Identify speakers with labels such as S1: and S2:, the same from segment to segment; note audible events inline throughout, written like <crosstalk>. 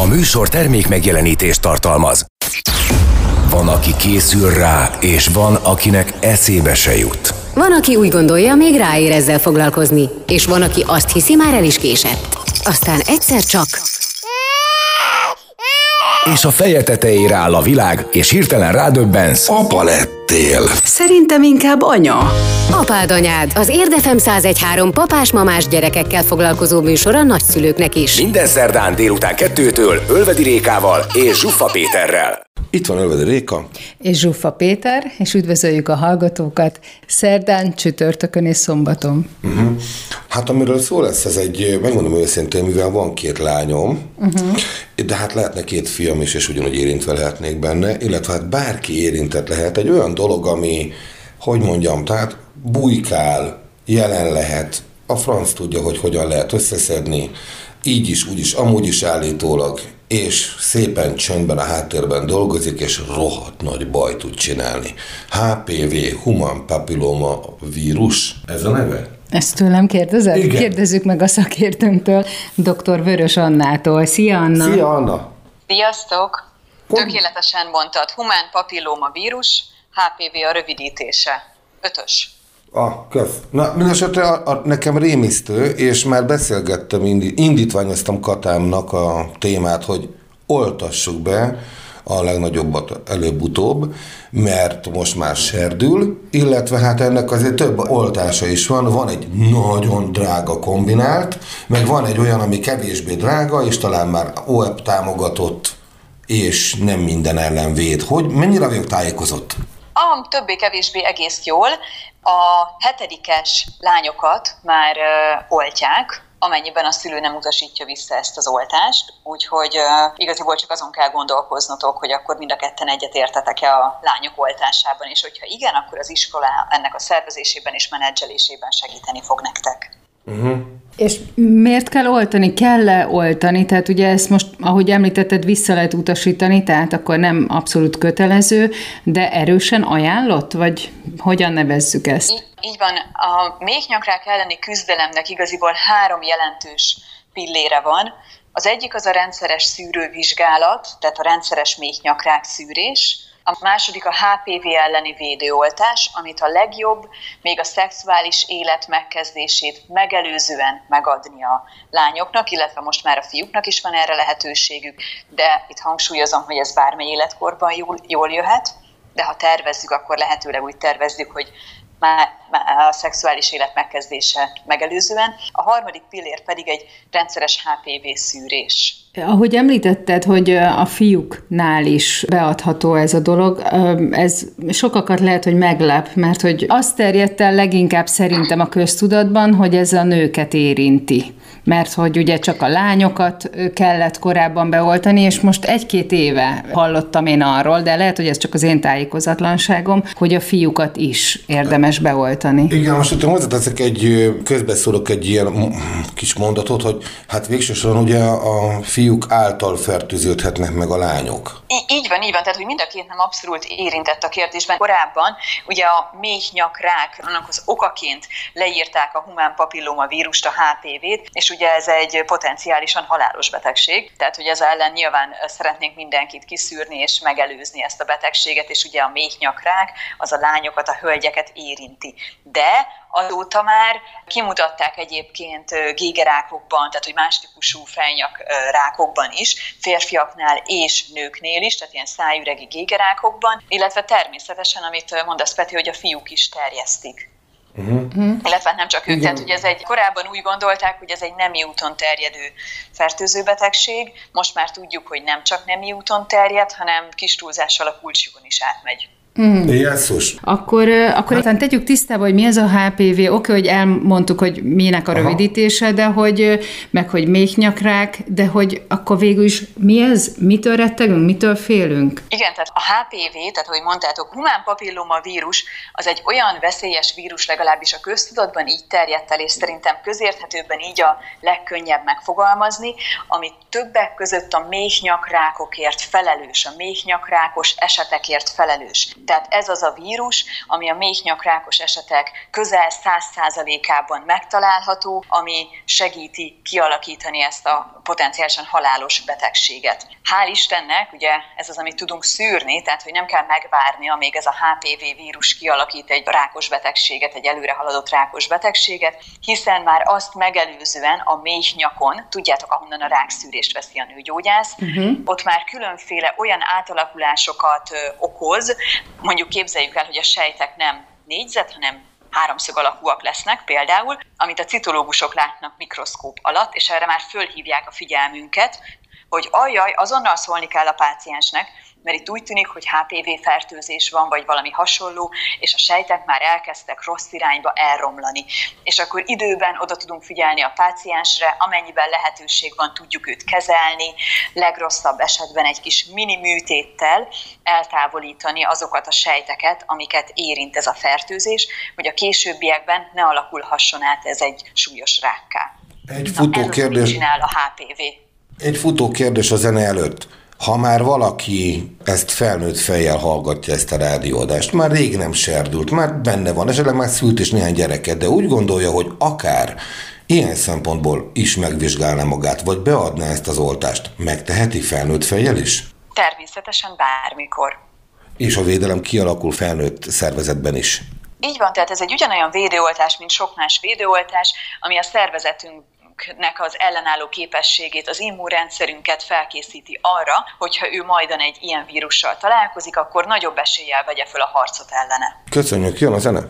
S1: A műsor termék megjelenítést tartalmaz. Van, aki készül rá, és van, akinek eszébe se jut.
S2: Van, aki úgy gondolja, még ráér ezzel foglalkozni, és van, aki azt hiszi, már el is késett. Aztán egyszer csak...
S1: És a feje tetejére áll a világ, és hirtelen rádöbbensz.
S3: Apa lettél.
S4: Szerintem inkább anya.
S2: Apád anyád, az Érdefem 1013 papás-mamás gyerekekkel foglalkozó műsor a nagyszülőknek is.
S1: Minden szerdán délután kettőtől Ölvedi Rékával és Zsuffa Péterrel.
S3: Itt van Ölvedi Réka.
S5: És Zsuffa Péter, és üdvözöljük a hallgatókat szerdán, csütörtökön és szombaton.
S3: Uh-huh. Hát amiről szó lesz, ez egy, megmondom őszintén, mivel van két lányom, uh-huh. de hát lehetne két fiam is, és ugyanúgy érintve lehetnék benne, illetve hát bárki érintett lehet. Egy olyan dolog, ami, hogy mondjam, tehát bujkál, jelen lehet, a franc tudja, hogy hogyan lehet összeszedni, így is, úgy is, amúgy is állítólag, és szépen csöndben a háttérben dolgozik, és rohadt nagy baj tud csinálni. HPV, human papilloma vírus, ez a neve?
S5: Ezt tőlem kérdezed?
S3: Igen.
S5: Kérdezzük meg a szakértőnktől, dr. Vörös Annától. Szia, Anna!
S3: Szia, Anna!
S6: Sziasztok! Tökéletesen mondtad. Humán papilloma vírus, HPV a rövidítése. Ötös.
S3: Ah, kösz. Na, mindesetre a, a, nekem rémisztő, és már beszélgettem, indi, indítványoztam Katámnak a témát, hogy oltassuk be a legnagyobbat előbb-utóbb, mert most már serdül, illetve hát ennek azért több oltása is van. Van egy nagyon drága kombinált, meg van egy olyan, ami kevésbé drága, és talán már OEP támogatott, és nem minden ellen véd. Hogy mennyire vagyok tájékozott?
S6: A többé-kevésbé egész jól. A hetedikes lányokat már uh, oltják, amennyiben a szülő nem utasítja vissza ezt az oltást, úgyhogy uh, igaziból csak azon kell gondolkoznotok, hogy akkor mind a ketten egyet értetek-e a lányok oltásában, és hogyha igen, akkor az iskola ennek a szervezésében és menedzselésében segíteni fog nektek.
S3: Uh-huh.
S5: És miért kell oltani? Kell-e oltani? Tehát ugye ezt most, ahogy említetted, vissza lehet utasítani, tehát akkor nem abszolút kötelező, de erősen ajánlott? Vagy hogyan nevezzük ezt?
S6: Így, így van. A méhnyakrák elleni küzdelemnek igaziból három jelentős pillére van. Az egyik az a rendszeres szűrővizsgálat, tehát a rendszeres méhnyakrák szűrés, a második a HPV elleni védőoltás, amit a legjobb még a szexuális élet megkezdését megelőzően megadni a lányoknak, illetve most már a fiúknak is van erre lehetőségük, de itt hangsúlyozom, hogy ez bármely életkorban jól, jól jöhet, de ha tervezzük, akkor lehetőleg úgy tervezzük, hogy már a szexuális élet megkezdése megelőzően. A harmadik pillér pedig egy rendszeres HPV szűrés.
S5: Ahogy említetted, hogy a fiúknál is beadható ez a dolog, ez sokakat lehet, hogy meglep, mert hogy azt terjedt el leginkább szerintem a köztudatban, hogy ez a nőket érinti mert hogy ugye csak a lányokat kellett korábban beoltani, és most egy-két éve hallottam én arról, de lehet, hogy ez csak az én tájékozatlanságom, hogy a fiúkat is érdemes beoltani.
S3: Igen, most itt hozzáteszek egy, közbeszólok egy ilyen kis mondatot, hogy hát végsősorban ugye a fiúk által fertőződhetnek meg a lányok.
S6: Í- így van, így van, tehát hogy mind a két nem abszolút érintett a kérdésben. Korábban ugye a méhnyakrák, annak az okaként leírták a humán papilloma vírust, a HPV-t, és ugye ez egy potenciálisan halálos betegség, tehát hogy ez ellen nyilván szeretnénk mindenkit kiszűrni és megelőzni ezt a betegséget, és ugye a méhnyakrák az a lányokat, a hölgyeket érinti. De azóta már kimutatták egyébként gégerákokban, tehát hogy más típusú fejnyak rákokban is, férfiaknál és nőknél is, tehát ilyen szájüregi gégerákokban, illetve természetesen, amit mondasz Peti, hogy a fiúk is terjesztik. Uh-huh. Illetve nem csak ők, Igen. tehát hogy ez egy, korábban úgy gondolták, hogy ez egy nemi úton terjedő fertőző betegség, most már tudjuk, hogy nem csak nemi úton terjed, hanem kis túlzással a kulcsukon is átmegy.
S3: Mm. Jesszus.
S5: Akkor, akkor hát. tegyük tisztába, hogy mi ez a HPV. Oké, hogy elmondtuk, hogy minek a rövidítése, Aha. de hogy, meg hogy méhnyakrák, de hogy akkor végül is mi ez? Mitől rettegünk? Mitől félünk?
S6: Igen, tehát a HPV, tehát ahogy mondtátok, humán papilloma vírus, az egy olyan veszélyes vírus, legalábbis a köztudatban így terjedt el, és szerintem közérthetőbben így a legkönnyebb megfogalmazni, ami többek között a méhnyakrákokért felelős, a méhnyakrákos esetekért felelős Tehát ez az a vírus, ami a méhnyakrákos esetek közel 100%-ában megtalálható, ami segíti kialakítani ezt a potenciálisan halálos betegséget. Hál' Istennek, ugye ez az, amit tudunk szűrni, tehát hogy nem kell megvárni, amíg ez a HPV vírus kialakít egy rákos betegséget, egy előre haladott rákos betegséget, hiszen már azt megelőzően a méhnyakon, tudjátok, ahonnan a rákszűrést veszi a nőgyógyász, uh-huh. ott már különféle olyan átalakulásokat okoz, mondjuk képzeljük el, hogy a sejtek nem négyzet, hanem háromszög alakúak lesznek például, amit a citológusok látnak mikroszkóp alatt, és erre már fölhívják a figyelmünket, hogy ajjaj, azonnal szólni kell a páciensnek, mert itt úgy tűnik, hogy HPV fertőzés van, vagy valami hasonló, és a sejtek már elkezdtek rossz irányba elromlani. És akkor időben oda tudunk figyelni a páciensre, amennyiben lehetőség van, tudjuk őt kezelni, legrosszabb esetben egy kis mini műtéttel eltávolítani azokat a sejteket, amiket érint ez a fertőzés, hogy a későbbiekben ne alakulhasson át ez egy súlyos rákká.
S3: Egy futó Na, kérdés.
S6: csinál a HPV.
S3: Egy futó kérdés a zene előtt. Ha már valaki ezt felnőtt fejjel hallgatja ezt a rádióadást, már rég nem serdült, már benne van, esetleg már szült is néhány gyereket, de úgy gondolja, hogy akár ilyen szempontból is megvizsgálná magát, vagy beadná ezt az oltást, megteheti felnőtt fejjel is?
S6: Természetesen bármikor.
S3: És a védelem kialakul felnőtt szervezetben is.
S6: Így van, tehát ez egy ugyanolyan védőoltás, mint sok más védőoltás, ami a szervezetünk nek az ellenálló képességét, az immunrendszerünket felkészíti arra, hogyha ő majdan egy ilyen vírussal találkozik, akkor nagyobb eséllyel vegye föl a harcot ellene.
S3: Köszönjük, jön a zene!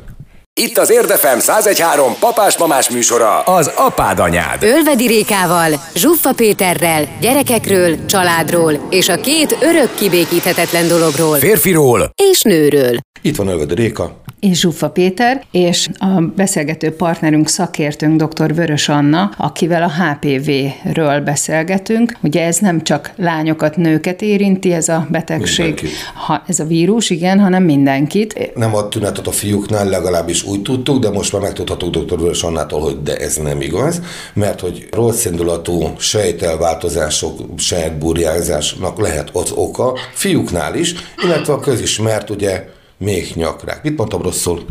S1: Itt az Érdefem 1013 papás-mamás műsora, az apád anyád.
S2: Ölvedi Rékával, Zsuffa Péterrel, gyerekekről, családról és a két örök kibékíthetetlen dologról.
S1: Férfiról
S2: és nőről.
S3: Itt van Ölvedi Réka,
S5: és Zsuffa Péter, és a beszélgető partnerünk, szakértőnk dr. Vörös Anna, akivel a HPV-ről beszélgetünk. Ugye ez nem csak lányokat, nőket érinti, ez a betegség, ha, ez a vírus, igen, hanem mindenkit.
S3: Nem a tünetet a fiúknál, legalábbis úgy tudtuk, de most már megtudhatok dr. Vörös Annától, hogy de ez nem igaz, mert hogy rossz indulatú sejtelváltozások, sejtburjázásnak lehet az oka, fiúknál is, illetve a közismert ugye még nyakrák. Mit mondtam rosszul?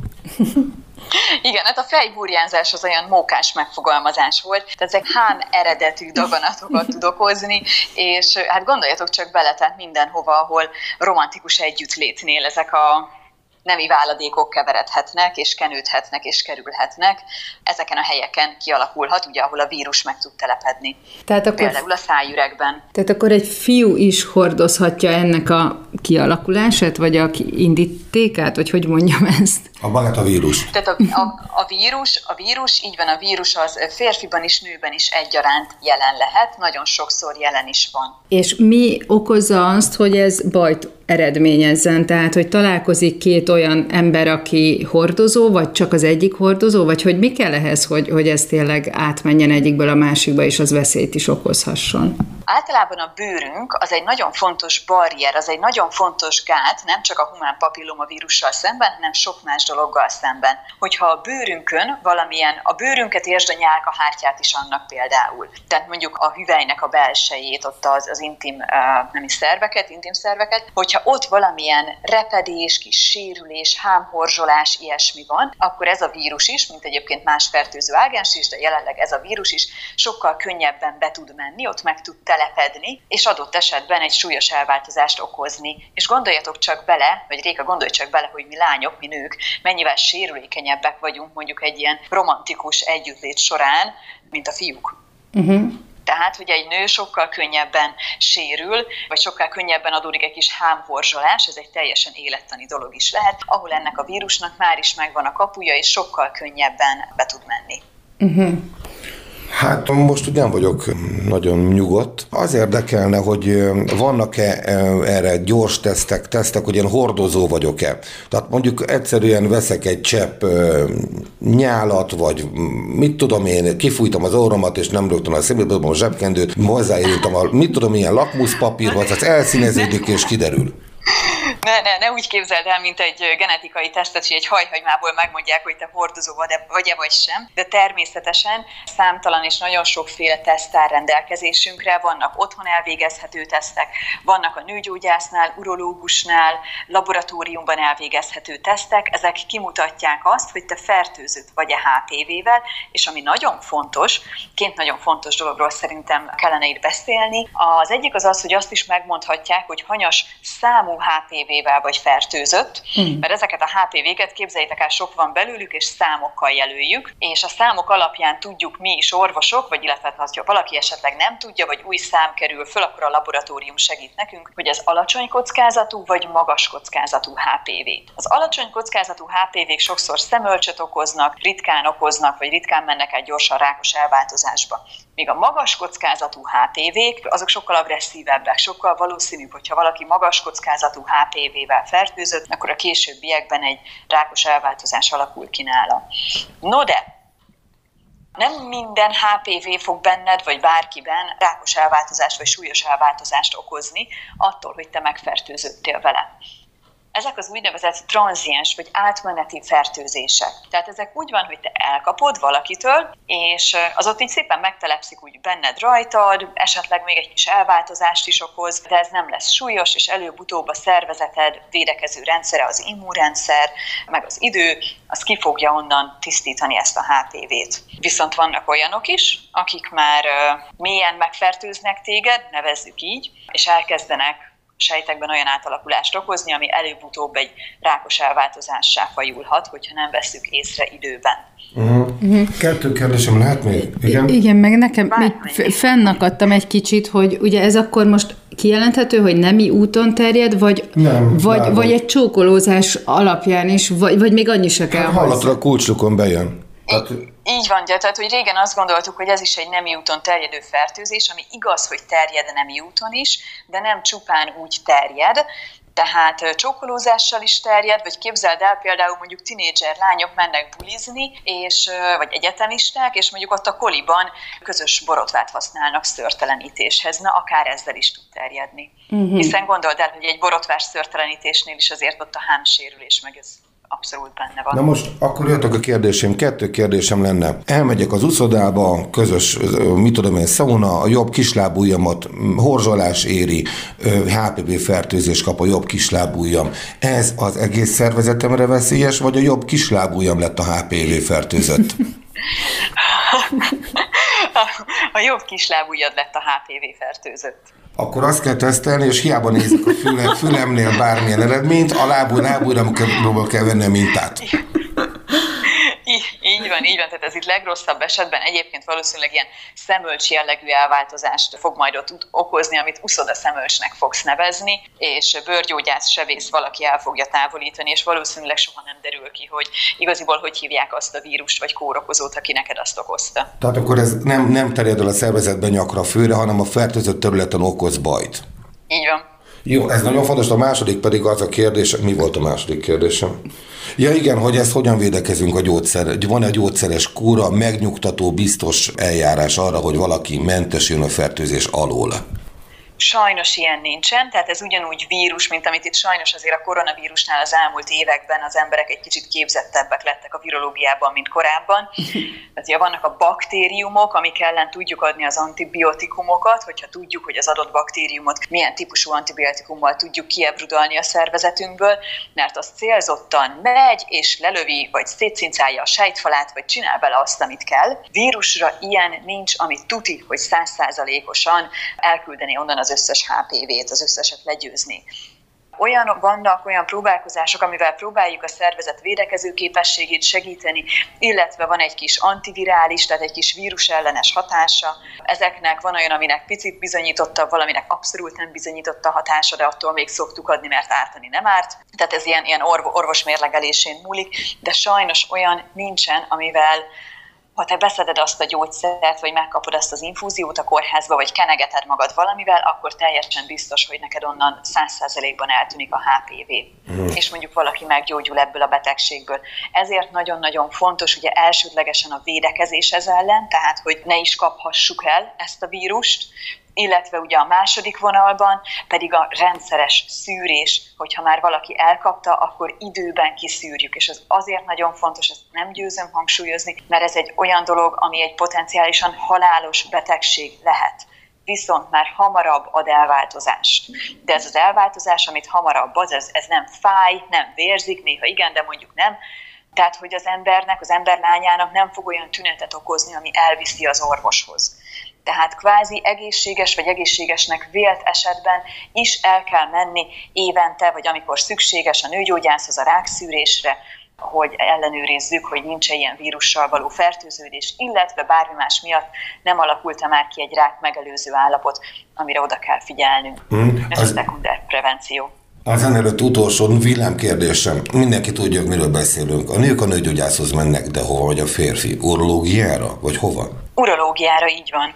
S6: Igen, hát a fejburjánzás az olyan mókás megfogalmazás volt, tehát ezek hám eredetű daganatokat tud okozni, és hát gondoljatok csak bele, tehát mindenhova, ahol romantikus együttlétnél ezek a nemi váladékok keveredhetnek, és kenődhetnek, és kerülhetnek. Ezeken a helyeken kialakulhat, ugye, ahol a vírus meg tud telepedni. Tehát akkor, Például a szájüregben.
S5: Tehát akkor egy fiú is hordozhatja ennek a kialakulását, vagy a indítékát, vagy hogy mondjam ezt?
S3: A magát a vírus.
S6: Tehát a, a, a vírus, a vírus, így van, a vírus az férfiban is, nőben is egyaránt jelen lehet, nagyon sokszor jelen is van.
S5: És mi okozza azt, hogy ez bajt eredményezzen? Tehát, hogy találkozik két olyan ember, aki hordozó, vagy csak az egyik hordozó, vagy hogy mi kell ehhez, hogy, hogy ez tényleg átmenjen egyikből a másikba, és az veszélyt is okozhasson?
S6: Általában a bőrünk az egy nagyon fontos barrier, az egy nagyon fontos gát, nem csak a humán papilloma vírussal szemben, hanem sok más dologgal szemben. Hogyha a bőrünkön valamilyen, a bőrünket értsd a nyálka hártyát is annak például. Tehát mondjuk a hüvelynek a belsejét, ott az, az intim, nem is szerveket, intim szerveket, hogyha ott valamilyen repedés, kis sérülés, hámhorzsolás, ilyesmi van, akkor ez a vírus is, mint egyébként más fertőző ágens is, de jelenleg ez a vírus is sokkal könnyebben be tud menni, ott meg tud telepedni, és adott esetben egy súlyos elváltozást okozni. És gondoljatok csak bele, vagy Réka, gondolj csak bele, hogy mi lányok, mi nők, mennyivel sérülékenyebbek vagyunk mondjuk egy ilyen romantikus együttlét során, mint a fiúk. Uh-huh. Tehát, hogy egy nő sokkal könnyebben sérül, vagy sokkal könnyebben adódik egy kis hámhorzsolás, ez egy teljesen élettani dolog is lehet, ahol ennek a vírusnak már is megvan a kapuja, és sokkal könnyebben be tud menni. Uh-huh.
S3: Hát most ugye nem vagyok nagyon nyugodt. Az érdekelne, hogy vannak-e erre gyors tesztek, tesztek, hogy én hordozó vagyok-e. Tehát mondjuk egyszerűen veszek egy csepp nyálat, vagy mit tudom én, kifújtam az orromat, és nem rögtön a szemébe, a zsebkendőt, hozzáérítem a, mit tudom, ilyen lakmuszpapír, vagy az elszíneződik, és kiderül.
S6: Ne, ne, ne úgy képzeld el, mint egy genetikai tesztet, hogy egy hajhagymából megmondják, hogy te hordozó vagy-e, vagy sem, de természetesen számtalan és nagyon sokféle teszt áll rendelkezésünkre, vannak otthon elvégezhető tesztek, vannak a nőgyógyásznál, urológusnál, laboratóriumban elvégezhető tesztek, ezek kimutatják azt, hogy te fertőzött vagy-e HPV-vel, és ami nagyon fontos, két nagyon fontos dologról szerintem kellene itt beszélni. Az egyik az az, hogy azt is megmondhatják, hogy hanyas számú HPV-vel vagy fertőzött, hmm. mert ezeket a HPV-ket képzeljétek el, sok van belőlük, és számokkal jelöljük, és a számok alapján tudjuk mi is orvosok, vagy illetve ha valaki esetleg nem tudja, vagy új szám kerül föl, akkor a laboratórium segít nekünk, hogy ez alacsony kockázatú vagy magas kockázatú HPV. Az alacsony kockázatú HPV-k sokszor szemölcsöt okoznak, ritkán okoznak, vagy ritkán mennek egy gyorsan rákos elváltozásba. Míg a magas kockázatú HPV-k, azok sokkal agresszívebbek, sokkal valószínűbb, hogyha valaki magas kockázatú HPV-vel fertőzött, akkor a későbbiekben egy rákos elváltozás alakul ki nála. No de, nem minden HPV fog benned, vagy bárkiben rákos elváltozást, vagy súlyos elváltozást okozni, attól, hogy te megfertőzöttél vele ezek az úgynevezett tranziens vagy átmeneti fertőzések. Tehát ezek úgy van, hogy te elkapod valakitől, és az ott így szépen megtelepszik úgy benned rajtad, esetleg még egy kis elváltozást is okoz, de ez nem lesz súlyos, és előbb-utóbb a szervezeted védekező rendszere, az immunrendszer, meg az idő, az ki fogja onnan tisztítani ezt a HPV-t. Viszont vannak olyanok is, akik már mélyen megfertőznek téged, nevezzük így, és elkezdenek sejtekben olyan átalakulást okozni, ami előbb-utóbb egy rákos elváltozássá fajulhat, hogyha nem veszük észre időben.
S3: Uh-huh. Uh-huh. Kettő kérdésem lehet még?
S5: Igen, igen meg nekem még fennakadtam egy kicsit, hogy ugye ez akkor most kijelenthető, hogy nemi úton terjed, vagy,
S3: nem,
S5: vagy, vagy egy csókolózás alapján is, vagy, vagy még annyi se kell hát,
S3: Hallatra kulcslukon bejön.
S6: Hát, így van, tehát hogy régen azt gondoltuk, hogy ez is egy nemi úton terjedő fertőzés, ami igaz, hogy terjed nemi úton is, de nem csupán úgy terjed, tehát csókolózással is terjed, vagy képzeld el például mondjuk tinédzser lányok mennek bulizni, és, vagy egyetemisták, és mondjuk ott a koliban közös borotvát használnak szörtelenítéshez, na akár ezzel is tud terjedni. Uh-huh. Hiszen gondold el, hogy egy borotvás szörtelenítésnél is azért ott a hámsérülés, meg ez abszolút benne van.
S3: Na most akkor jöttök a kérdésem, kettő kérdésem lenne. Elmegyek az uszodába, közös, mit tudom én, szauna, a jobb kislábújamat, horzsolás éri, HPV fertőzés kap a jobb kislábújam. Ez az egész szervezetemre veszélyes, vagy a jobb kislábújam lett a HPV fertőzött? <laughs> <laughs>
S6: a jobb kislábújad lett a HPV fertőzött
S3: akkor azt kell tesztelni, és hiába nézzük a füle, fülemnél bármilyen eredményt, a lábúj, lábújra kell venni a mintát.
S6: Van, így van, tehát ez itt legrosszabb esetben egyébként valószínűleg ilyen szemölcs jellegű elváltozást fog majd ott okozni, amit uszoda szemölcsnek fogsz nevezni, és bőrgyógyász sebész valaki el fogja távolítani, és valószínűleg soha nem derül ki, hogy igaziból hogy hívják azt a vírust vagy kórokozót, aki neked azt okozta.
S3: Tehát akkor ez nem, nem terjed el a szervezetben nyakra főre, hanem a fertőzött területen okoz bajt.
S6: Így van.
S3: Jó, ez nagyon fontos. A második pedig az a kérdés, mi volt a második kérdésem? Ja igen, hogy ezt hogyan védekezünk a gyógyszer. Van egy gyógyszeres kúra, megnyugtató, biztos eljárás arra, hogy valaki mentesüljön a fertőzés alól.
S6: Sajnos ilyen nincsen, tehát ez ugyanúgy vírus, mint amit itt sajnos azért a koronavírusnál az elmúlt években az emberek egy kicsit képzettebbek lettek a virológiában, mint korábban. <laughs> Tehát ugye vannak a baktériumok, amik ellen tudjuk adni az antibiotikumokat, hogyha tudjuk, hogy az adott baktériumot milyen típusú antibiotikummal tudjuk kiebrudalni a szervezetünkből, mert az célzottan megy és lelövi, vagy szétszincálja a sejtfalát, vagy csinál bele azt, amit kell. Vírusra ilyen nincs, amit tuti, hogy százszázalékosan elküldeni onnan az az összes HPV-t, az összeset legyőzni. Olyan vannak olyan próbálkozások, amivel próbáljuk a szervezet védekező képességét segíteni, illetve van egy kis antivirális, tehát egy kis vírusellenes hatása. Ezeknek van olyan, aminek picit bizonyította, valaminek abszolút nem bizonyította hatása, de attól még szoktuk adni, mert ártani nem árt. Tehát ez ilyen, ilyen orvos mérlegelésén múlik, de sajnos olyan nincsen, amivel ha te beszeded azt a gyógyszert, vagy megkapod ezt az infúziót a kórházba, vagy kenegeted magad valamivel, akkor teljesen biztos, hogy neked onnan 100%-ban eltűnik a HPV, mm. és mondjuk valaki meggyógyul ebből a betegségből. Ezért nagyon-nagyon fontos, ugye elsődlegesen a védekezés ez ellen, tehát hogy ne is kaphassuk el ezt a vírust, illetve ugye a második vonalban pedig a rendszeres szűrés, hogyha már valaki elkapta, akkor időben kiszűrjük, és ez azért nagyon fontos, ezt nem győzöm hangsúlyozni, mert ez egy olyan dolog, ami egy potenciálisan halálos betegség lehet viszont már hamarabb ad elváltozás. De ez az elváltozás, amit hamarabb az, ez, ez nem fáj, nem vérzik, néha igen, de mondjuk nem, tehát, hogy az embernek, az ember lányának nem fog olyan tünetet okozni, ami elviszi az orvoshoz. Tehát kvázi egészséges vagy egészségesnek vélt esetben is el kell menni évente, vagy amikor szükséges a nőgyógyászhoz a rákszűrésre, hogy ellenőrizzük, hogy nincs -e ilyen vírussal való fertőződés, illetve bármi más miatt nem alakult-e már ki egy rák megelőző állapot, amire oda kell figyelnünk. Mm, Ez az... a szekunder prevenció.
S3: Az előtt utolsó villámkérdésem. Mindenki tudja, miről beszélünk. A nők a nőgyógyászhoz mennek, de hova vagy a férfi? Urológiára? Vagy hova?
S6: Urológiára, így van.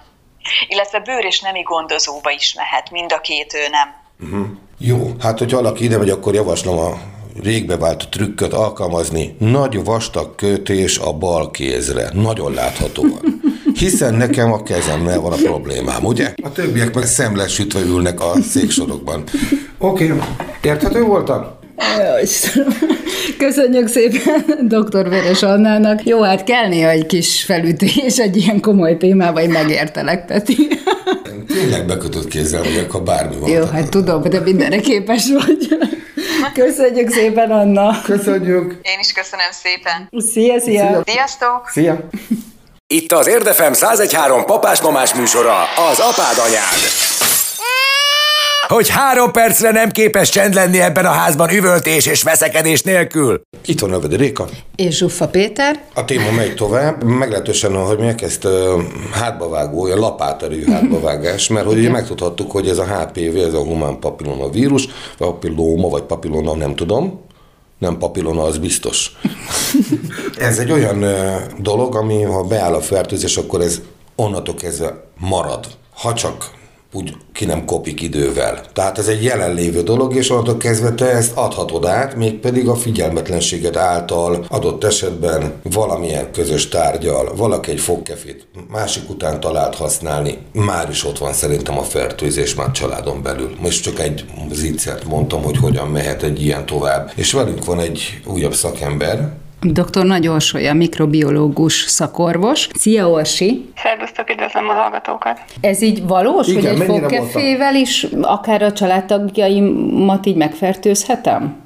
S6: Illetve bőr és nemi gondozóba is mehet, mind a két ő nem.
S3: Uh-huh. Jó, hát hogyha valaki ide megy, akkor javaslom a régbe vált trükköt alkalmazni. Nagy vastag kötés a bal kézre. Nagyon láthatóan. Hiszen nekem a kezemmel van a problémám, ugye? A többiek meg szemlesütve ülnek a széksorokban. Oké, okay. érthető voltam?
S5: Köszönjük szépen dr. Veres Annának. Jó, hát kell néha egy kis felütés egy ilyen komoly témába, én megértelek, Peti.
S3: Tényleg bekötött kézzel vagyok, ha bármi van.
S5: Jó, hát tudom, de mindenre képes vagy. Köszönjük szépen, Anna.
S3: Köszönjük.
S6: Én is köszönöm szépen.
S5: Szia, szia.
S6: Sziasztok.
S3: Szia.
S1: Itt az Érdefem 1013 papás-mamás műsora, az apád anyád hogy három percre nem képes csend lenni ebben a házban üvöltés és veszekedés nélkül.
S3: Itt van Övedi Réka.
S5: És Zsuffa Péter.
S3: A téma megy tovább. Meglehetősen, hogy mi ezt uh, hátbavágó, olyan lapáterű <laughs> hátbavágás, mert hogy ugye megtudhattuk, hogy ez a HPV, ez a humán papilloma vírus, vagy papilloma, vagy papillona, nem tudom, nem papillona, az biztos. <laughs> ez egy olyan uh, dolog, ami ha beáll a fertőzés, akkor ez onnantól kezdve marad. Ha csak úgy ki nem kopik idővel. Tehát ez egy jelenlévő dolog, és onnantól kezdve te ezt adhatod át, mégpedig a figyelmetlenséget által adott esetben valamilyen közös tárgyal, valaki egy fogkefét másik után talált használni, már is ott van szerintem a fertőzés már családon belül. Most csak egy ziccert mondtam, hogy hogyan mehet egy ilyen tovább. És velünk van egy újabb szakember,
S5: Dr. Nagy Orsolya, mikrobiológus szakorvos. Szia Orsi!
S7: Szervusztok, üdvözlöm a hallgatókat!
S5: Ez így valós, Igen, hogy egy fogkefével is akár a családtagjaimat így megfertőzhetem?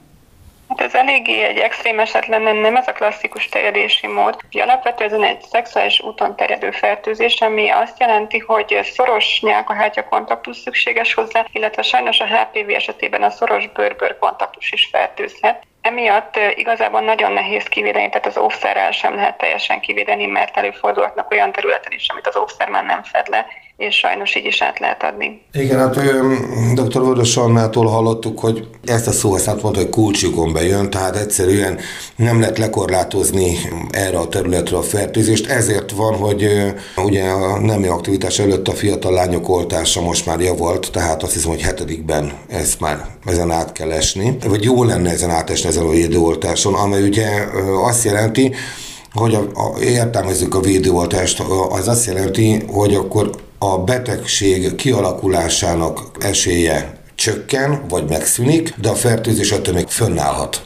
S7: Hát ez eléggé egy extrém eset lenne, nem ez a klasszikus terjedési mód. Alapvetően egy szexuális úton terjedő fertőzés, ami azt jelenti, hogy szoros nyálkahártya kontaktus szükséges hozzá, illetve sajnos a HPV esetében a szoros bőr-bőr kontaktus is fertőzhet. Emiatt igazából nagyon nehéz kivédeni, tehát az óvszerrel sem lehet teljesen kivédeni, mert előfordulhatnak olyan területen is, amit az óvszer már nem fed le, és sajnos így is át lehet adni.
S3: Igen, hát dr. Vörös Annától hallottuk, hogy ezt a szóhasználat mondta, hogy kulcsukon bejön, tehát egyszerűen nem lehet lekorlátozni erre a területre a fertőzést, ezért van, hogy ugye a nemi aktivitás előtt a fiatal lányok oltása most már javult, tehát azt hiszem, hogy hetedikben ez már ezen át kell esni, vagy jó lenne ezen átesni ezen a védőoltáson, amely ugye azt jelenti, hogy a, a, értelmezzük a védőoltást, az azt jelenti, hogy akkor a betegség kialakulásának esélye csökken, vagy megszűnik, de a fertőzés attól még fönnállhat.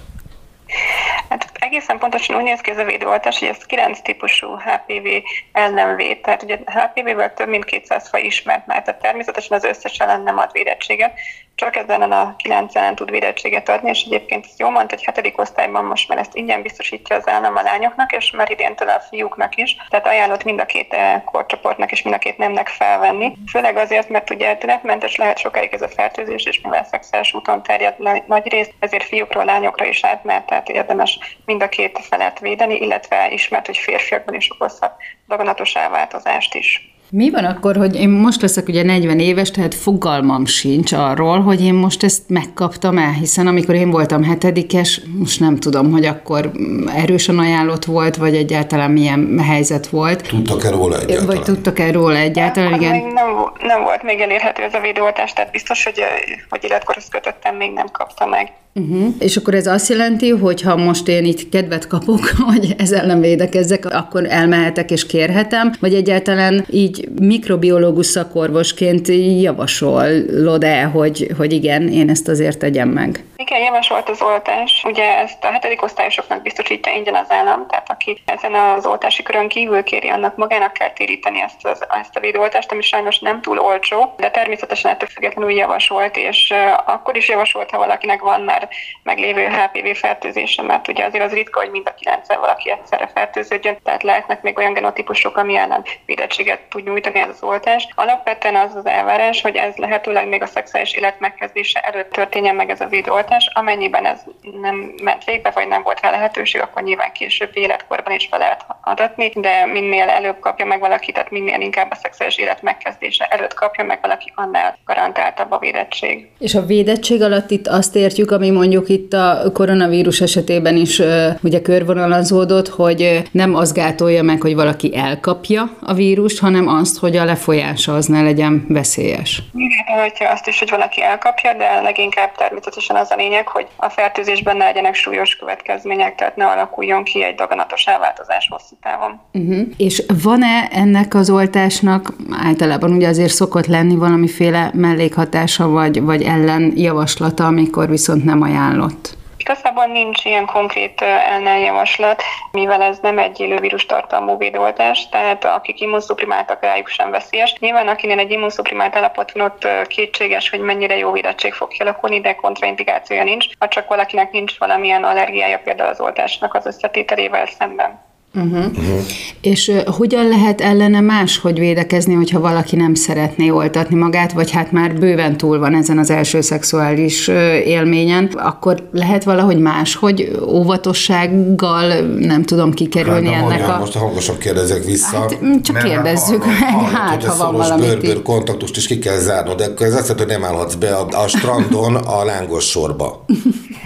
S7: Hát egészen pontosan úgy néz ki ez a védőoltás, hogy ez 9 típusú HPV ellen véd. Tehát ugye HPV-vel több mint 200 faj ismert már, tehát természetesen az összes ellen nem ad védettséget, csak ezen a 9 ellen tud védettséget adni, és egyébként ezt jól mondta, hogy hetedik osztályban most már ezt ingyen biztosítja az állam a lányoknak, és már idéntől a fiúknak is, tehát ajánlott mind a két eh, korcsoportnak és mind a két nemnek felvenni. Főleg azért, mert ugye tünetmentes lehet sokáig ez a fertőzés, és mivel szexuális úton terjed nagy rész, ezért fiúkról, lányokra is átmehet, tehát érdemes mind a két felet védeni, illetve ismert, hogy férfiakban is okozhat daganatos elváltozást is.
S5: Mi van akkor, hogy én most leszek ugye 40 éves, tehát fogalmam sincs arról, hogy én most ezt megkaptam el, hiszen amikor én voltam hetedikes, most nem tudom, hogy akkor erősen ajánlott volt, vagy egyáltalán milyen helyzet volt.
S3: Tudtak-e róla egyáltalán?
S5: Vagy tudtak-e róla egyáltalán,
S7: igen? Még nem, nem volt még elérhető ez a védőoltás, tehát biztos, hogy, hogy életkorhoz kötöttem, még nem kapta meg.
S5: Uh-huh. És akkor ez azt jelenti, hogy ha most én itt kedvet kapok, <laughs> hogy ez ellen védekezzek, akkor elmehetek és kérhetem, vagy egyáltalán így mikrobiológus szakorvosként javasolod-e, hogy, hogy igen, én ezt azért tegyem meg?
S7: Igen, javasolt az oltás. Ugye ezt a hetedik osztályosoknak biztosítja ingyen az állam, tehát aki ezen az oltási körön kívül kéri, annak magának kell téríteni ezt, az, ezt a védőoltást, ami sajnos nem túl olcsó, de természetesen ettől függetlenül javasolt, és akkor is javasolt, ha valakinek van már meglévő HPV fertőzése, mert ugye azért az ritka, hogy mind a kilencszer valaki egyszerre fertőződjön, tehát lehetnek még olyan genotípusok, ami ellen védettséget tud nyújtani ez az oltás. Alapvetően az az elvárás, hogy ez lehetőleg még a szexuális élet megkezdése előtt történjen meg ez a védőoltás, amennyiben ez nem ment végbe, vagy nem volt rá lehetőség, akkor nyilván később életkorban is fel lehet adatni, de minél előbb kapja meg valaki, tehát minél inkább a szexuális élet megkezdése előtt kapja meg valaki, annál garantáltabb a védettség.
S5: És a védettség alatt itt azt értjük, ami mondjuk itt a koronavírus esetében is ugye körvonalazódott, hogy nem az gátolja meg, hogy valaki elkapja a vírust, hanem azt, hogy a lefolyása az ne legyen veszélyes.
S7: Igen, hogyha azt is, hogy valaki elkapja, de leginkább természetesen az a lényeg, hogy a fertőzésben ne legyenek súlyos következmények, tehát ne alakuljon ki egy daganatos elváltozás hosszú távon.
S5: Uh-huh. És van-e ennek az oltásnak általában ugye azért szokott lenni valamiféle mellékhatása vagy, vagy ellenjavaslata, amikor viszont nem ajánlott?
S7: Igazából nincs ilyen konkrét ellenjavaslat, mivel ez nem egy élővírus tartalmú védoltás, tehát akik immunszuprimáltak rájuk sem veszélyes. Nyilván akinél egy immunszuprimált állapot van, ott kétséges, hogy mennyire jó védettség fog kialakulni, de kontraindikációja nincs, ha csak valakinek nincs valamilyen allergiája például az oltásnak az összetételével szemben.
S5: Uh-huh. Uh-huh. És uh, hogyan lehet ellene máshogy védekezni, hogyha valaki nem szeretné oltatni magát, vagy hát már bőven túl van ezen az első szexuális uh, élményen, akkor lehet valahogy máshogy óvatossággal, nem tudom kikerülni hát, ennek
S3: a... Most hangosan kérdezek vissza. Hát,
S5: csak kérdezzük meg, hát ha van valami.
S3: bőr kontaktust is ki kell zárnod, de akkor ez azt jelenti, hogy nem állhatsz be a, a strandon a lángos sorba. <laughs>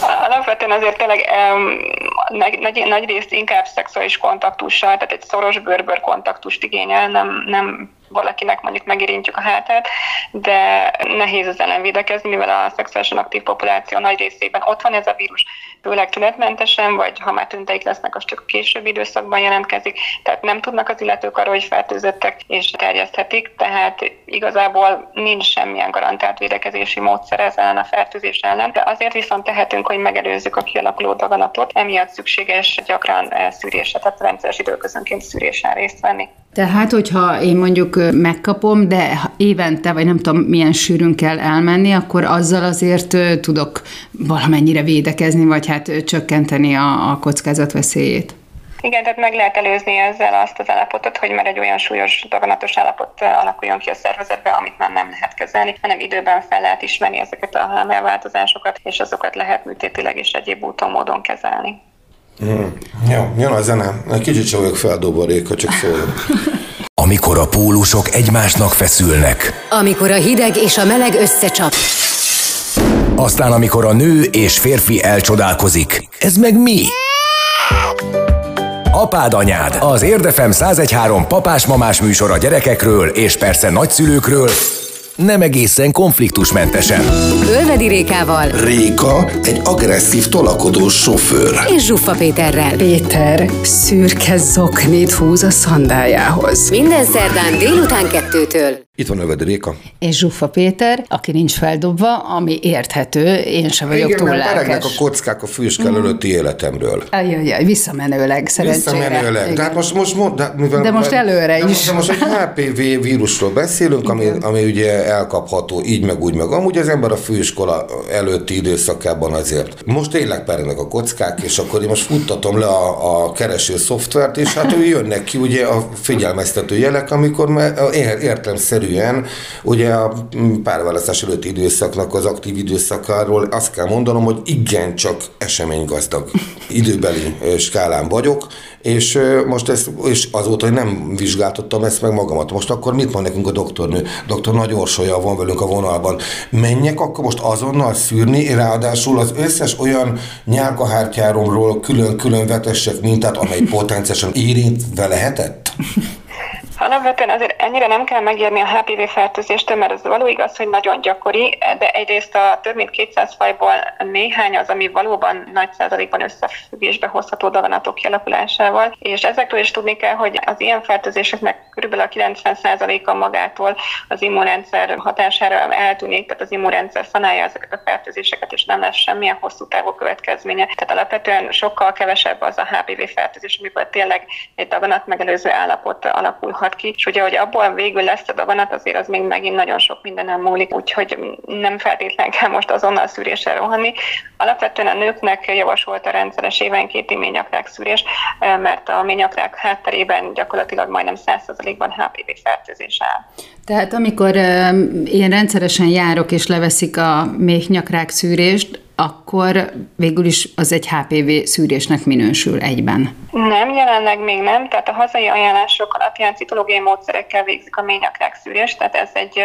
S7: Alapvetően azért tényleg um, nagy, nagy, nagy részt inkább szexuális kontaktussal, tehát egy szoros bőrbőr kontaktust igényel, nem, nem valakinek mondjuk megérintjük a hátát, de nehéz az ellen védekezni, mivel a szexuálisan aktív populáció nagy részében ott van ez a vírus, főleg tünetmentesen, vagy ha már tünteik lesznek, az csak a későbbi időszakban jelentkezik, tehát nem tudnak az illetők arról, hogy fertőzöttek és terjeszthetik, tehát igazából nincs semmilyen garantált védekezési módszer ezzel a fertőzés ellen, de azért viszont tehetünk, hogy megelőzzük a kialakuló daganatot, emiatt szükséges gyakran szűrésre, tehát rendszeres időközönként szűrésen részt venni.
S5: Tehát, hogyha én mondjuk megkapom, de évente, vagy nem tudom milyen sűrűn kell elmenni, akkor azzal azért tudok valamennyire védekezni, vagy hát csökkenteni a, a kockázat veszélyét.
S7: Igen, tehát meg lehet előzni ezzel azt az állapotot, hogy már egy olyan súlyos daganatos állapot alakuljon ki a szervezetbe, amit már nem lehet kezelni, hanem időben fel lehet ismerni ezeket a hámelváltozásokat, és azokat lehet műtétileg és egyéb úton módon kezelni.
S3: Mm. Jó, jön a zene. Egy kicsit sem vagyok feldobva, Réka, csak szól. <laughs>
S1: Amikor a pólusok egymásnak feszülnek.
S2: Amikor a hideg és a meleg összecsap.
S1: Aztán amikor a nő és férfi elcsodálkozik. Ez meg mi? Apád anyád, az Érdefem 1013 papás-mamás műsor a gyerekekről és persze nagyszülőkről, nem egészen konfliktusmentesen.
S2: Ölvedi Rékával.
S3: Réka egy agresszív tolakodó sofőr.
S2: És Zsuffa Péterrel.
S4: Péter szürke zoknit húz a szandájához.
S2: Minden szerdán délután kettőtől.
S3: Itt van Övedi Réka.
S5: És Zsuffa Péter, aki nincs feldobva, ami érthető, én sem vagyok
S3: Igen,
S5: túl
S3: mert a kockák a fűskál előtti életemről.
S5: Ajajaj, visszamenőleg szerencsére.
S3: Visszamenőleg. De hát most, most, most de, mivel,
S5: de most előre
S3: de,
S5: is.
S3: De most egy HPV vírusról beszélünk, ami, ami ugye elkapható így meg úgy meg. Amúgy az ember a főiskola előtti időszakában azért. Most tényleg pernek a kockák, és akkor én most futtatom le a, a kereső szoftvert, és hát ő jönnek ki ugye a figyelmeztető jelek, amikor már értelemszerűen ugye a párválasztás előtti időszaknak az aktív időszakáról azt kell mondanom, hogy igencsak eseménygazdag <laughs> időbeli skálán vagyok, és most ezt, és azóta, hogy nem vizsgáltattam ezt meg magamat. Most akkor mit mond nekünk a doktornő? Doktor Nagy Orsolya van velünk a vonalban. Menjek akkor most azonnal szűrni, ráadásul az összes olyan nyálkahártyáromról külön-külön vetessek mintát, amely <laughs> potenciálisan érintve lehetett? <laughs>
S7: Alapvetően azért ennyire nem kell megérni a HPV fertőzéstől, mert az való igaz, hogy nagyon gyakori, de egyrészt a több mint 200 fajból néhány az, ami valóban nagy százalékban összefüggésbe hozható daganatok kialakulásával, és ezekről is tudni kell, hogy az ilyen fertőzéseknek kb. a 90%-a magától az immunrendszer hatására eltűnik, tehát az immunrendszer szanálja ezeket a fertőzéseket, és nem lesz semmilyen hosszú távú következménye. Tehát alapvetően sokkal kevesebb az a HPV fertőzés, amikor tényleg egy daganat megelőző állapot alakulhat ki, és ugye, hogy abból végül lesz a daganat, azért az még megint nagyon sok nem múlik, úgyhogy nem feltétlenül kell most azonnal szűrésre rohanni. Alapvetően a nőknek javasolt a rendszeres évenkéti ményakrák szűrés, mert a ményakrák hátterében gyakorlatilag majdnem 100%-ban HPV fertőzés áll.
S5: Tehát amikor én rendszeresen járok és leveszik a méhnyakrák szűrést, akkor végül is az egy HPV szűrésnek minősül egyben.
S7: Nem, jelenleg még nem, tehát a hazai ajánlások alapján citológiai módszerekkel végzik a ményakrák szűrést, tehát ez egy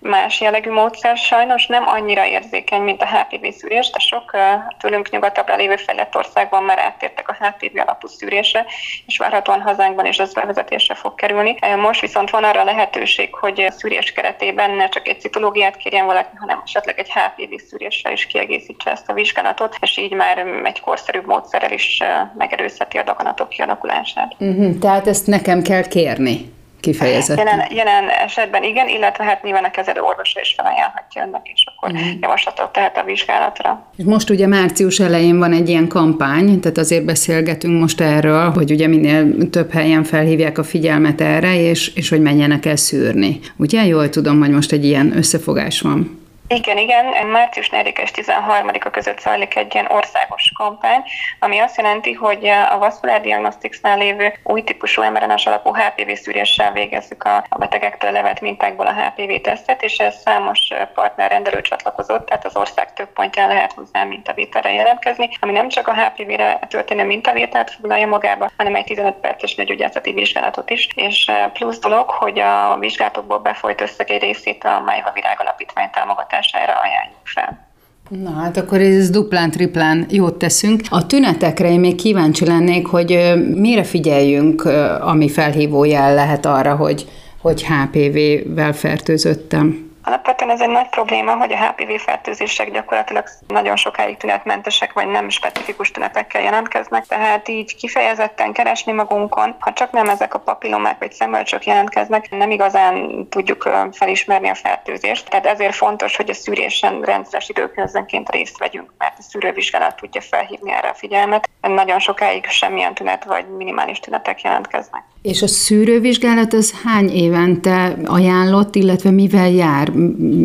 S7: más jellegű módszer, sajnos nem annyira érzékeny, mint a HPV szűrés, de sok tőlünk nyugatabbra lévő fejlett országban már áttértek a HPV alapú szűrésre, és várhatóan hazánkban is az bevezetésre fog kerülni. Most viszont van arra lehetőség, hogy a szűrés keretében ne csak egy citológiát kérjen valaki, hanem esetleg egy HPV szűréssel is kiegészítse ezt a vizsgálatot, és így már egy korszerűbb módszerrel is megerőzheti a daganatok kialakulását.
S5: Uh-huh, tehát ezt nekem kell kérni kifejezetten.
S7: Jelen, jelen esetben igen, illetve hát nyilván a kezelő orvosa is felajánlhatja önnek, és akkor uh-huh. javaslatot tehet a vizsgálatra.
S5: Most ugye március elején van egy ilyen kampány, tehát azért beszélgetünk most erről, hogy ugye minél több helyen felhívják a figyelmet erre, és, és hogy menjenek el szűrni. Ugye jól tudom, hogy most egy ilyen összefogás van.
S7: Igen, igen. Március 4 és 13-a között zajlik egy ilyen országos kampány, ami azt jelenti, hogy a Vascular Diagnostics-nál lévő új típusú mRNA alapú HPV szűréssel végezzük a, betegektől levett mintákból a HPV tesztet, és ez számos partner rendelő csatlakozott, tehát az ország több pontján lehet hozzá mintavételre jelentkezni, ami nem csak a HPV-re történő mintavételt foglalja magába, hanem egy 15 perces nőgyógyászati vizsgálatot is, és plusz dolog, hogy a vizsgálatokból befolyt összeg egy részét a Májva Virág Alapítvány támogatása hatására ajánljuk fel.
S5: Na hát akkor ez duplán, triplán jót teszünk. A tünetekre én még kíváncsi lennék, hogy mire figyeljünk, ami felhívó jel lehet arra, hogy, hogy HPV-vel fertőzöttem.
S7: Alapvetően ez egy nagy probléma, hogy a HPV fertőzések gyakorlatilag nagyon sokáig tünetmentesek, vagy nem specifikus tünetekkel jelentkeznek, tehát így kifejezetten keresni magunkon, ha csak nem ezek a papillomák vagy szemölcsök jelentkeznek, nem igazán tudjuk felismerni a fertőzést. Tehát ezért fontos, hogy a szűrésen rendszeres időközönként részt vegyünk, mert a szűrővizsgálat tudja felhívni erre a figyelmet. Nagyon sokáig semmilyen tünet vagy minimális tünetek jelentkeznek.
S5: És a szűrővizsgálat az hány évente ajánlott, illetve mivel jár?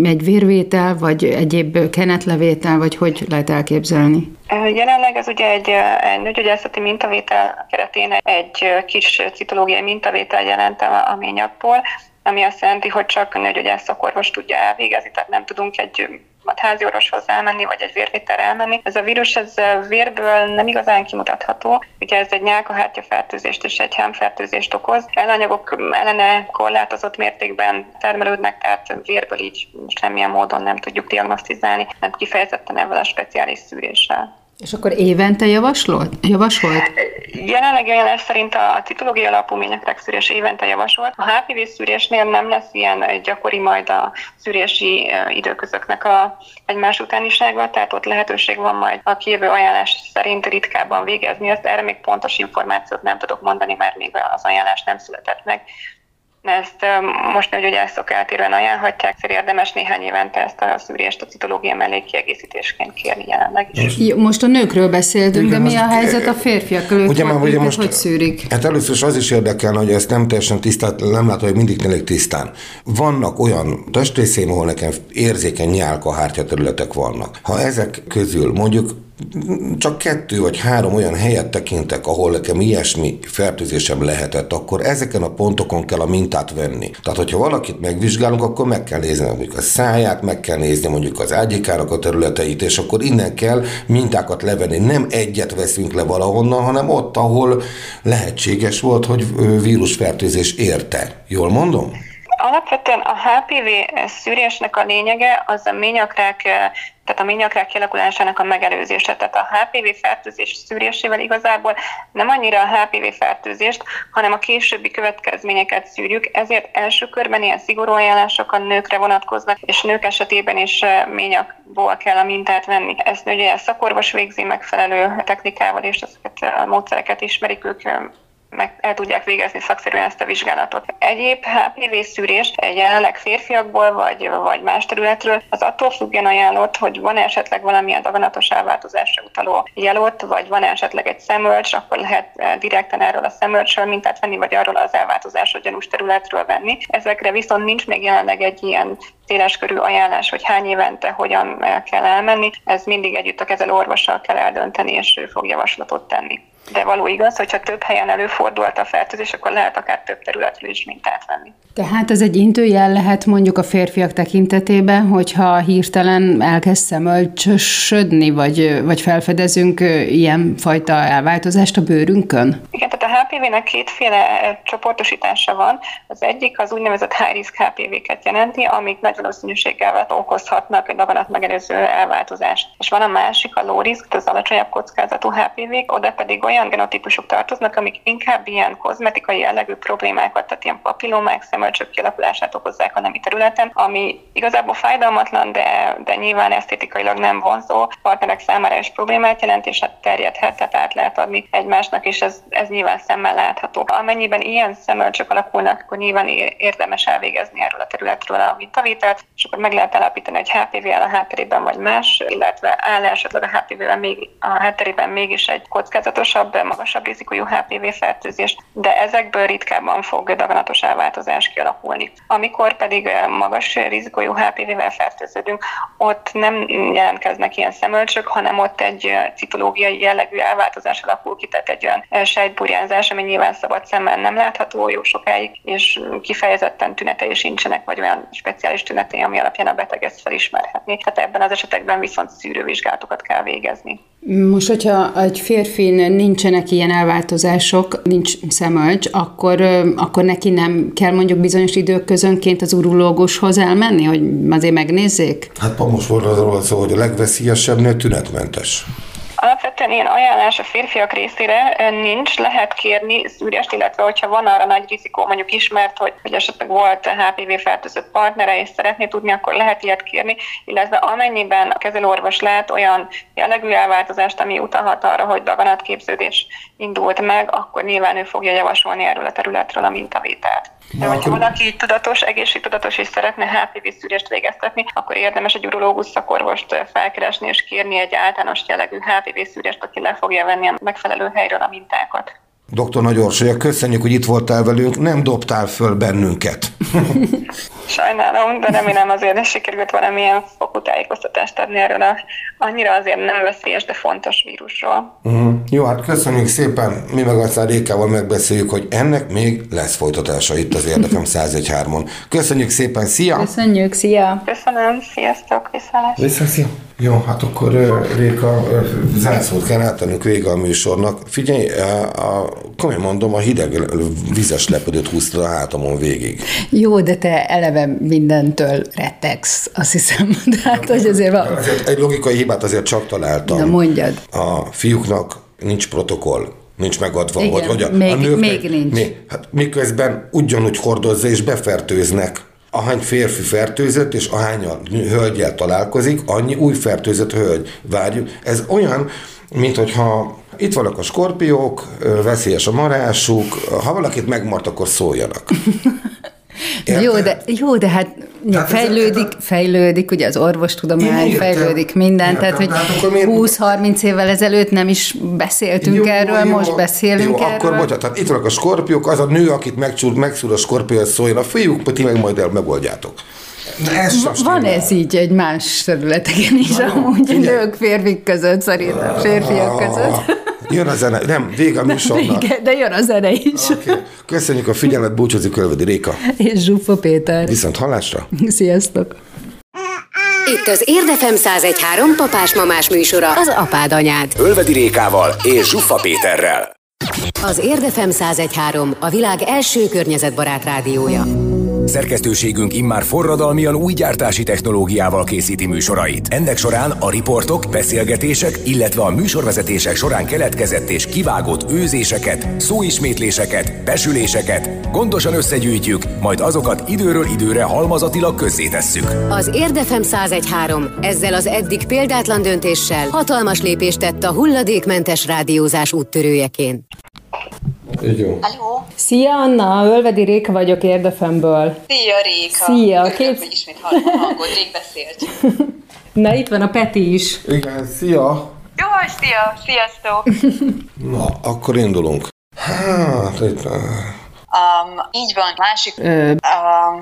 S5: Egy vérvétel, vagy egyéb kenetlevétel, vagy hogy lehet elképzelni?
S7: Jelenleg ez ugye egy, egy nőgyógyászati mintavétel keretén egy kis citológiai mintavétel jelent a ményakból, ami azt jelenti, hogy csak a nőgyógyász szakorvos tudja elvégezni, tehát nem tudunk egy házi orvoshoz elmenni, vagy egy vérvételre elmenni. Ez a vírus ez vérből nem igazán kimutatható. Ugye ez egy nyálkahártya fertőzést és egy hámfertőzést okoz. Elanyagok ellene korlátozott mértékben termelődnek, tehát vérből így semmilyen módon nem tudjuk diagnosztizálni, nem kifejezetten ezzel a speciális szűréssel.
S5: És akkor évente javaslott? javasolt?
S7: Jelenleg ajánlás szerint a citológiai alapú ményekrek évente javasolt. A HPV szűrésnél nem lesz ilyen gyakori majd a szűrési időközöknek a egymás utánisága, tehát ott lehetőség van majd a kijövő ajánlás szerint ritkábban végezni. Ezt erre még pontos információt nem tudok mondani, mert még az ajánlás nem született meg ezt most hogy ezt eltérően ajánlhatják, szerint érdemes néhány évente ezt a szűrést a citológia mellé kiegészítésként kérni jelenleg is.
S5: Jó, most a nőkről beszéltünk, Igen, de mi a helyzet a férfiakkal? Ők
S3: ugye,
S5: már,
S3: ugye most,
S5: hogy szűrik?
S3: Hát először is az is érdekel, hogy ezt nem teljesen tisztán, nem látom, hogy mindig tényleg tisztán. Vannak olyan testrészeim, ahol nekem érzékeny nyálkahártya területek vannak. Ha ezek közül mondjuk csak kettő vagy három olyan helyet tekintek, ahol nekem ilyesmi fertőzésem lehetett, akkor ezeken a pontokon kell a mintát venni. Tehát, hogyha valakit megvizsgálunk, akkor meg kell nézni mondjuk a száját, meg kell nézni mondjuk az ágyékának a területeit, és akkor innen kell mintákat levenni. Nem egyet veszünk le valahonnan, hanem ott, ahol lehetséges volt, hogy vírusfertőzés érte. Jól mondom?
S7: Alapvetően a HPV szűrésnek a lényege az a ményakrák tehát a ményakrák kialakulásának a megelőzése. Tehát a HPV fertőzés szűrésével igazából nem annyira a HPV fertőzést, hanem a későbbi következményeket szűrjük, ezért első körben ilyen szigorú ajánlások a nőkre vonatkoznak, és nők esetében is ményakból kell a mintát venni. Ezt ugye a szakorvos végzi megfelelő technikával, és ezeket a módszereket ismerik ők meg el tudják végezni szakszerűen ezt a vizsgálatot. Egyéb HPV szűrés jelenleg férfiakból vagy, vagy más területről az attól függően ajánlott, hogy van esetleg valamilyen daganatos elváltozásra utaló jelot, vagy van esetleg egy szemölcs, akkor lehet eh, direkten erről a szemölcsről mintát venni, vagy arról az elváltozásra gyanús területről venni. Ezekre viszont nincs még jelenleg egy ilyen széleskörű ajánlás, hogy hány évente hogyan kell elmenni. Ez mindig együtt a kezelő orvossal kell eldönteni, és ő fog javaslatot tenni. De való igaz, hogyha több helyen előfordult a fertőzés, akkor lehet akár több területről is mintát venni.
S5: Tehát ez egy intőjel lehet mondjuk a férfiak tekintetében, hogyha hirtelen elkezd szemölcsösödni, vagy, vagy felfedezünk ilyen fajta elváltozást a bőrünkön?
S7: Igen, tehát a HPV-nek kétféle csoportosítása van. Az egyik az úgynevezett high risk HPV-ket jelenti, amik nagy valószínűséggel okozhatnak egy daganat megelőző elváltozást. És van a másik, a low risk, az alacsonyabb kockázatú HPV-k, oda pedig olyan genotípusok tartoznak, amik inkább ilyen kozmetikai jellegű problémákat, tehát ilyen papillomák, szemölcsök kialakulását okozzák a nemi területen, ami igazából fájdalmatlan, de, de nyilván esztétikailag nem vonzó, partnerek számára is problémát jelent, és hát terjedhet, tehát át lehet adni egymásnak, és ez, ez nyilván szemmel látható. Amennyiben ilyen szemölcsök alakulnak, akkor nyilván érdemes elvégezni erről a területről a mintavételt, és akkor meg lehet állapítani, hogy HPV-vel a hátterében vagy más, illetve áll esetleg a HPV-vel még, a hátterében mégis egy kockázatosabb, magasabb rizikójú HPV fertőzés, de ezekből ritkábban fog daganatos elváltozás kialakulni. Amikor pedig magas rizikójú HPV-vel fertőződünk, ott nem jelentkeznek ilyen szemölcsök, hanem ott egy citológiai jellegű elváltozás alakul ki, tehát egy olyan sejtburjánzás, ami nyilván szabad szemmel nem látható jó sokáig, és kifejezetten tünetei sincsenek, vagy olyan speciális tünetei, ami alapján a beteg ezt felismerhetni. Tehát ebben az esetekben viszont szűrővizsgálatokat kell végezni.
S5: Most, hogyha egy férfin nincsenek ilyen elváltozások, nincs szemölcs, akkor, akkor neki nem kell mondjuk bizonyos idők közönként az urológushoz elmenni, hogy azért megnézzék?
S3: Hát most volt arról szó, hogy a legveszélyesebb nő tünetmentes.
S7: Alapvetően ilyen ajánlás a férfiak részére nincs, lehet kérni szűrést, illetve hogyha van arra nagy rizikó, mondjuk ismert, hogy, hogy esetleg volt HPV fertőzött partnere, és szeretné tudni, akkor lehet ilyet kérni, illetve amennyiben a kezelőorvos lát olyan jellegű elváltozást, ami utalhat arra, hogy daganatképződés indult meg, akkor nyilván ő fogja javasolni erről a területről a mintavételt. De hogyha valaki tudatos, egészségtudatos és szeretne HPV szűrést végeztetni, akkor érdemes egy urológus szakorvost felkeresni és kérni egy általános jellegű HPV szűrést, aki le fogja venni a megfelelő helyről a mintákat.
S3: Dr. Nagy Orsolya, köszönjük, hogy itt voltál velünk, nem dobtál föl bennünket. <laughs>
S7: Sajnálom, de remélem azért sikerült valamilyen fokú tájékoztatást adni erről a annyira azért nem veszélyes, de fontos vírusról.
S3: Uh-huh. Jó, hát köszönjük szépen, mi meg aztán Rékával megbeszéljük, hogy ennek még lesz folytatása itt az Érdefem 101.3-on. Köszönjük szépen, szia!
S5: Köszönjük, szia!
S7: Köszönöm, sziasztok, viszalás!
S3: Vissza, szia! Jó, hát akkor Réka, zászlót kell átennünk vége a műsornak. Figyelj, a, a, komolyan mondom, a hideg vizes lepödőt húztad a hátamon végig.
S5: Jó, de te eleve mindentől rettegsz, azt hiszem. <laughs> De hát, hogy azért van.
S3: Egy logikai hibát azért csak találtam.
S5: Na mondjad.
S3: A fiúknak nincs protokoll nincs megadva,
S5: Igen,
S3: hogy, hogy a,
S5: még,
S3: a nők
S5: még nincs.
S3: Mi, hát miközben ugyanúgy hordozza és befertőznek ahány férfi fertőzött, és ahány a hölgyel találkozik, annyi új fertőzött hölgy várjuk. Ez olyan, mint hogyha itt vannak a skorpiók, veszélyes a marásuk, ha valakit megmart, akkor szóljanak. <laughs>
S5: Jó de, jó, de hát hát fejlődik, ez, fejlődik, ugye az orvostudomány, fejlődik minden, értem, tehát hogy hát 20-30 évvel ezelőtt nem is beszéltünk jó, erről, jó, most beszélünk jó, erről.
S3: akkor bocsánat, tehát itt vannak a skorpiók, az a nő, akit megcsúr, megszúr a skorpió, szóljon a fiúk, ti meg majd el megoldjátok.
S5: Ez Van ez így egy más területeken is, Na, amúgy figyelj. nők férfik között, szerintem férfiak között.
S3: Jön a zene, nem, vége a műsornak.
S5: Vége, de jön a zene is. Okay.
S3: Köszönjük a figyelmet, búcsúzik Kölvedi Réka.
S5: És Zsufa Péter.
S3: Viszont hallásra.
S5: Sziasztok.
S2: Itt az Érdefem 1013 papás-mamás műsora, az apád anyád.
S1: Ölvedi Rékával és Zsuffa Péterrel.
S2: Az Érdefem 1013 a világ első környezetbarát rádiója.
S1: Szerkesztőségünk immár forradalmian új gyártási technológiával készíti műsorait. Ennek során a riportok, beszélgetések, illetve a műsorvezetések során keletkezett és kivágott őzéseket, szóismétléseket, besüléseket gondosan összegyűjtjük, majd azokat időről időre halmazatilag közzétesszük.
S2: Az Érdefem 1013 ezzel az eddig példátlan döntéssel hatalmas lépést tett a hulladékmentes rádiózás úttörőjeként.
S3: Jó.
S6: Halló?
S5: Szia Anna, Ölvedi Réka vagyok Érdefemből.
S6: Szia Réka!
S5: Szia,
S6: Örülök,
S5: képz-
S6: hogy ismét hallom a hangod, rég beszélt. <laughs>
S5: Na itt van a Peti is.
S3: Igen, szia!
S6: Jó, szia! Sziasztok! <laughs>
S3: Na, akkor indulunk. Hát, itt...
S6: Um, így van, másik, um,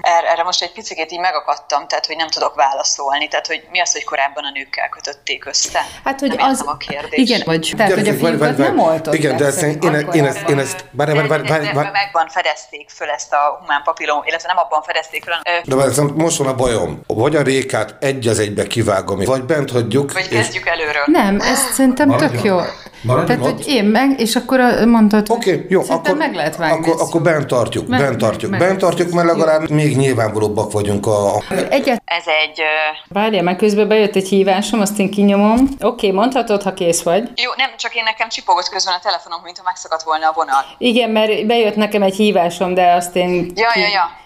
S6: erre, erre most egy picit így megakadtam, tehát hogy nem tudok válaszolni, tehát hogy mi az, hogy korábban a nőkkel kötötték össze?
S5: hát, hogy
S6: nem
S5: az...
S6: a kérdést.
S5: Igen, vagy, tehát, hogy a fiúkat nem oltották.
S3: Igen, de ezt, én, én, én, ezt, én ezt,
S6: de,
S3: várj,
S6: de,
S3: várj,
S6: de megvan fedezték föl ezt a humán papillom, illetve nem abban fedezték föl,
S3: de szóval most van a bajom. Vagy a rékát egy az egybe kivágom, vagy bent hagyjuk,
S6: vagy
S3: és
S6: kezdjük előről.
S5: Nem, ez szerintem
S3: Maradjon
S5: tök jó.
S3: ott. Maradjon
S5: Tehát, hogy én meg, és akkor mondtad, hogy
S3: Oké, okay, jó, akkor,
S5: meg lehet vágni.
S3: akkor,
S5: ezt.
S3: akkor bent tartjuk,
S5: Meg-
S3: bent tartjuk,
S5: meg-
S3: bent tartjuk, mert legalább még nyilvánvalóbbak vagyunk a...
S5: Egyet,
S6: Ez egy...
S5: Várjál, meg közben bejött egy hívásom, azt én kinyomom. Oké, mondhatod, ha kész vagy.
S6: jó, nem, csak én nekem csipogott közben a telefonom, mintha megszakadt volna a vonal.
S5: Igen, mert bejött nekem egy hívásom, de azt én...
S6: Ja, ja, ja.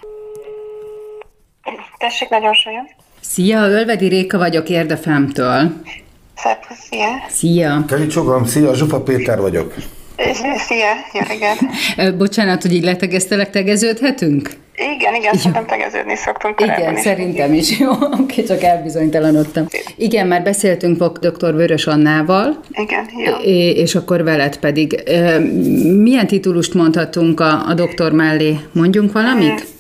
S7: Tessék, nagyon solyan.
S5: Szia, Ölvedi Réka vagyok Érdefemtől.
S7: Szervusz, szia.
S5: Szia.
S3: Keri Csogam, szia, Zsufa Péter vagyok. <laughs>
S7: Szia, jó reggelt.
S5: Bocsánat, hogy így letegeztelek, tegeződhetünk?
S7: Igen, igen, szerintem tegeződni szoktunk korábban
S5: Igen,
S7: is.
S5: szerintem is. <laughs> Jó, oké, csak elbizonytalanodtam. Igen, már beszéltünk dr. Vörös Annával,
S7: Igen, jó.
S5: és akkor veled pedig. Milyen titulust mondhatunk a, a doktor mellé? Mondjunk valamit?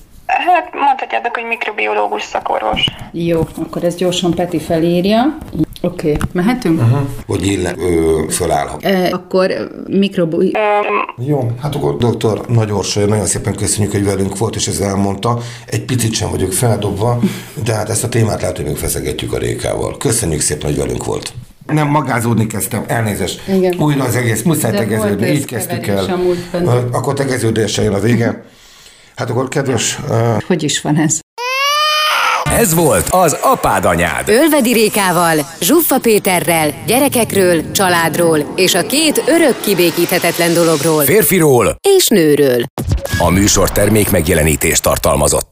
S7: Hát mondhatjátok, hogy mikrobiológus szakorvos.
S5: Jó, akkor ezt gyorsan Peti felírja. Oké, okay. mehetünk? Uh-huh.
S3: Vagy illen, ö, fölállhat.
S5: E, akkor mikrobi...
S3: Jó, hát akkor doktor Nagy nagyon szépen köszönjük, hogy velünk volt, és ezt elmondta. Egy picit sem vagyok feldobva, de hát ezt a témát lehet, hogy még feszegetjük a Rékával. Köszönjük szépen, hogy velünk volt. Nem, magázódni kezdtem, elnézést.
S5: Igen.
S3: Újra az egész, muszáj
S5: De
S3: tegeződni, így kezdtük el.
S5: a múltban.
S3: Ö, Akkor tegeződéssel jön a vége. Hát akkor kedves, ö,
S5: Hogy is van ez?
S1: Ez volt az Apád Anyád.
S2: Ölvedi Rékával, Zsuffa Péterrel, gyerekekről, családról és a két örök kibékíthetetlen dologról
S1: Férfiról
S2: és nőről.
S1: a műsor termék megjelenítést tartalmazott.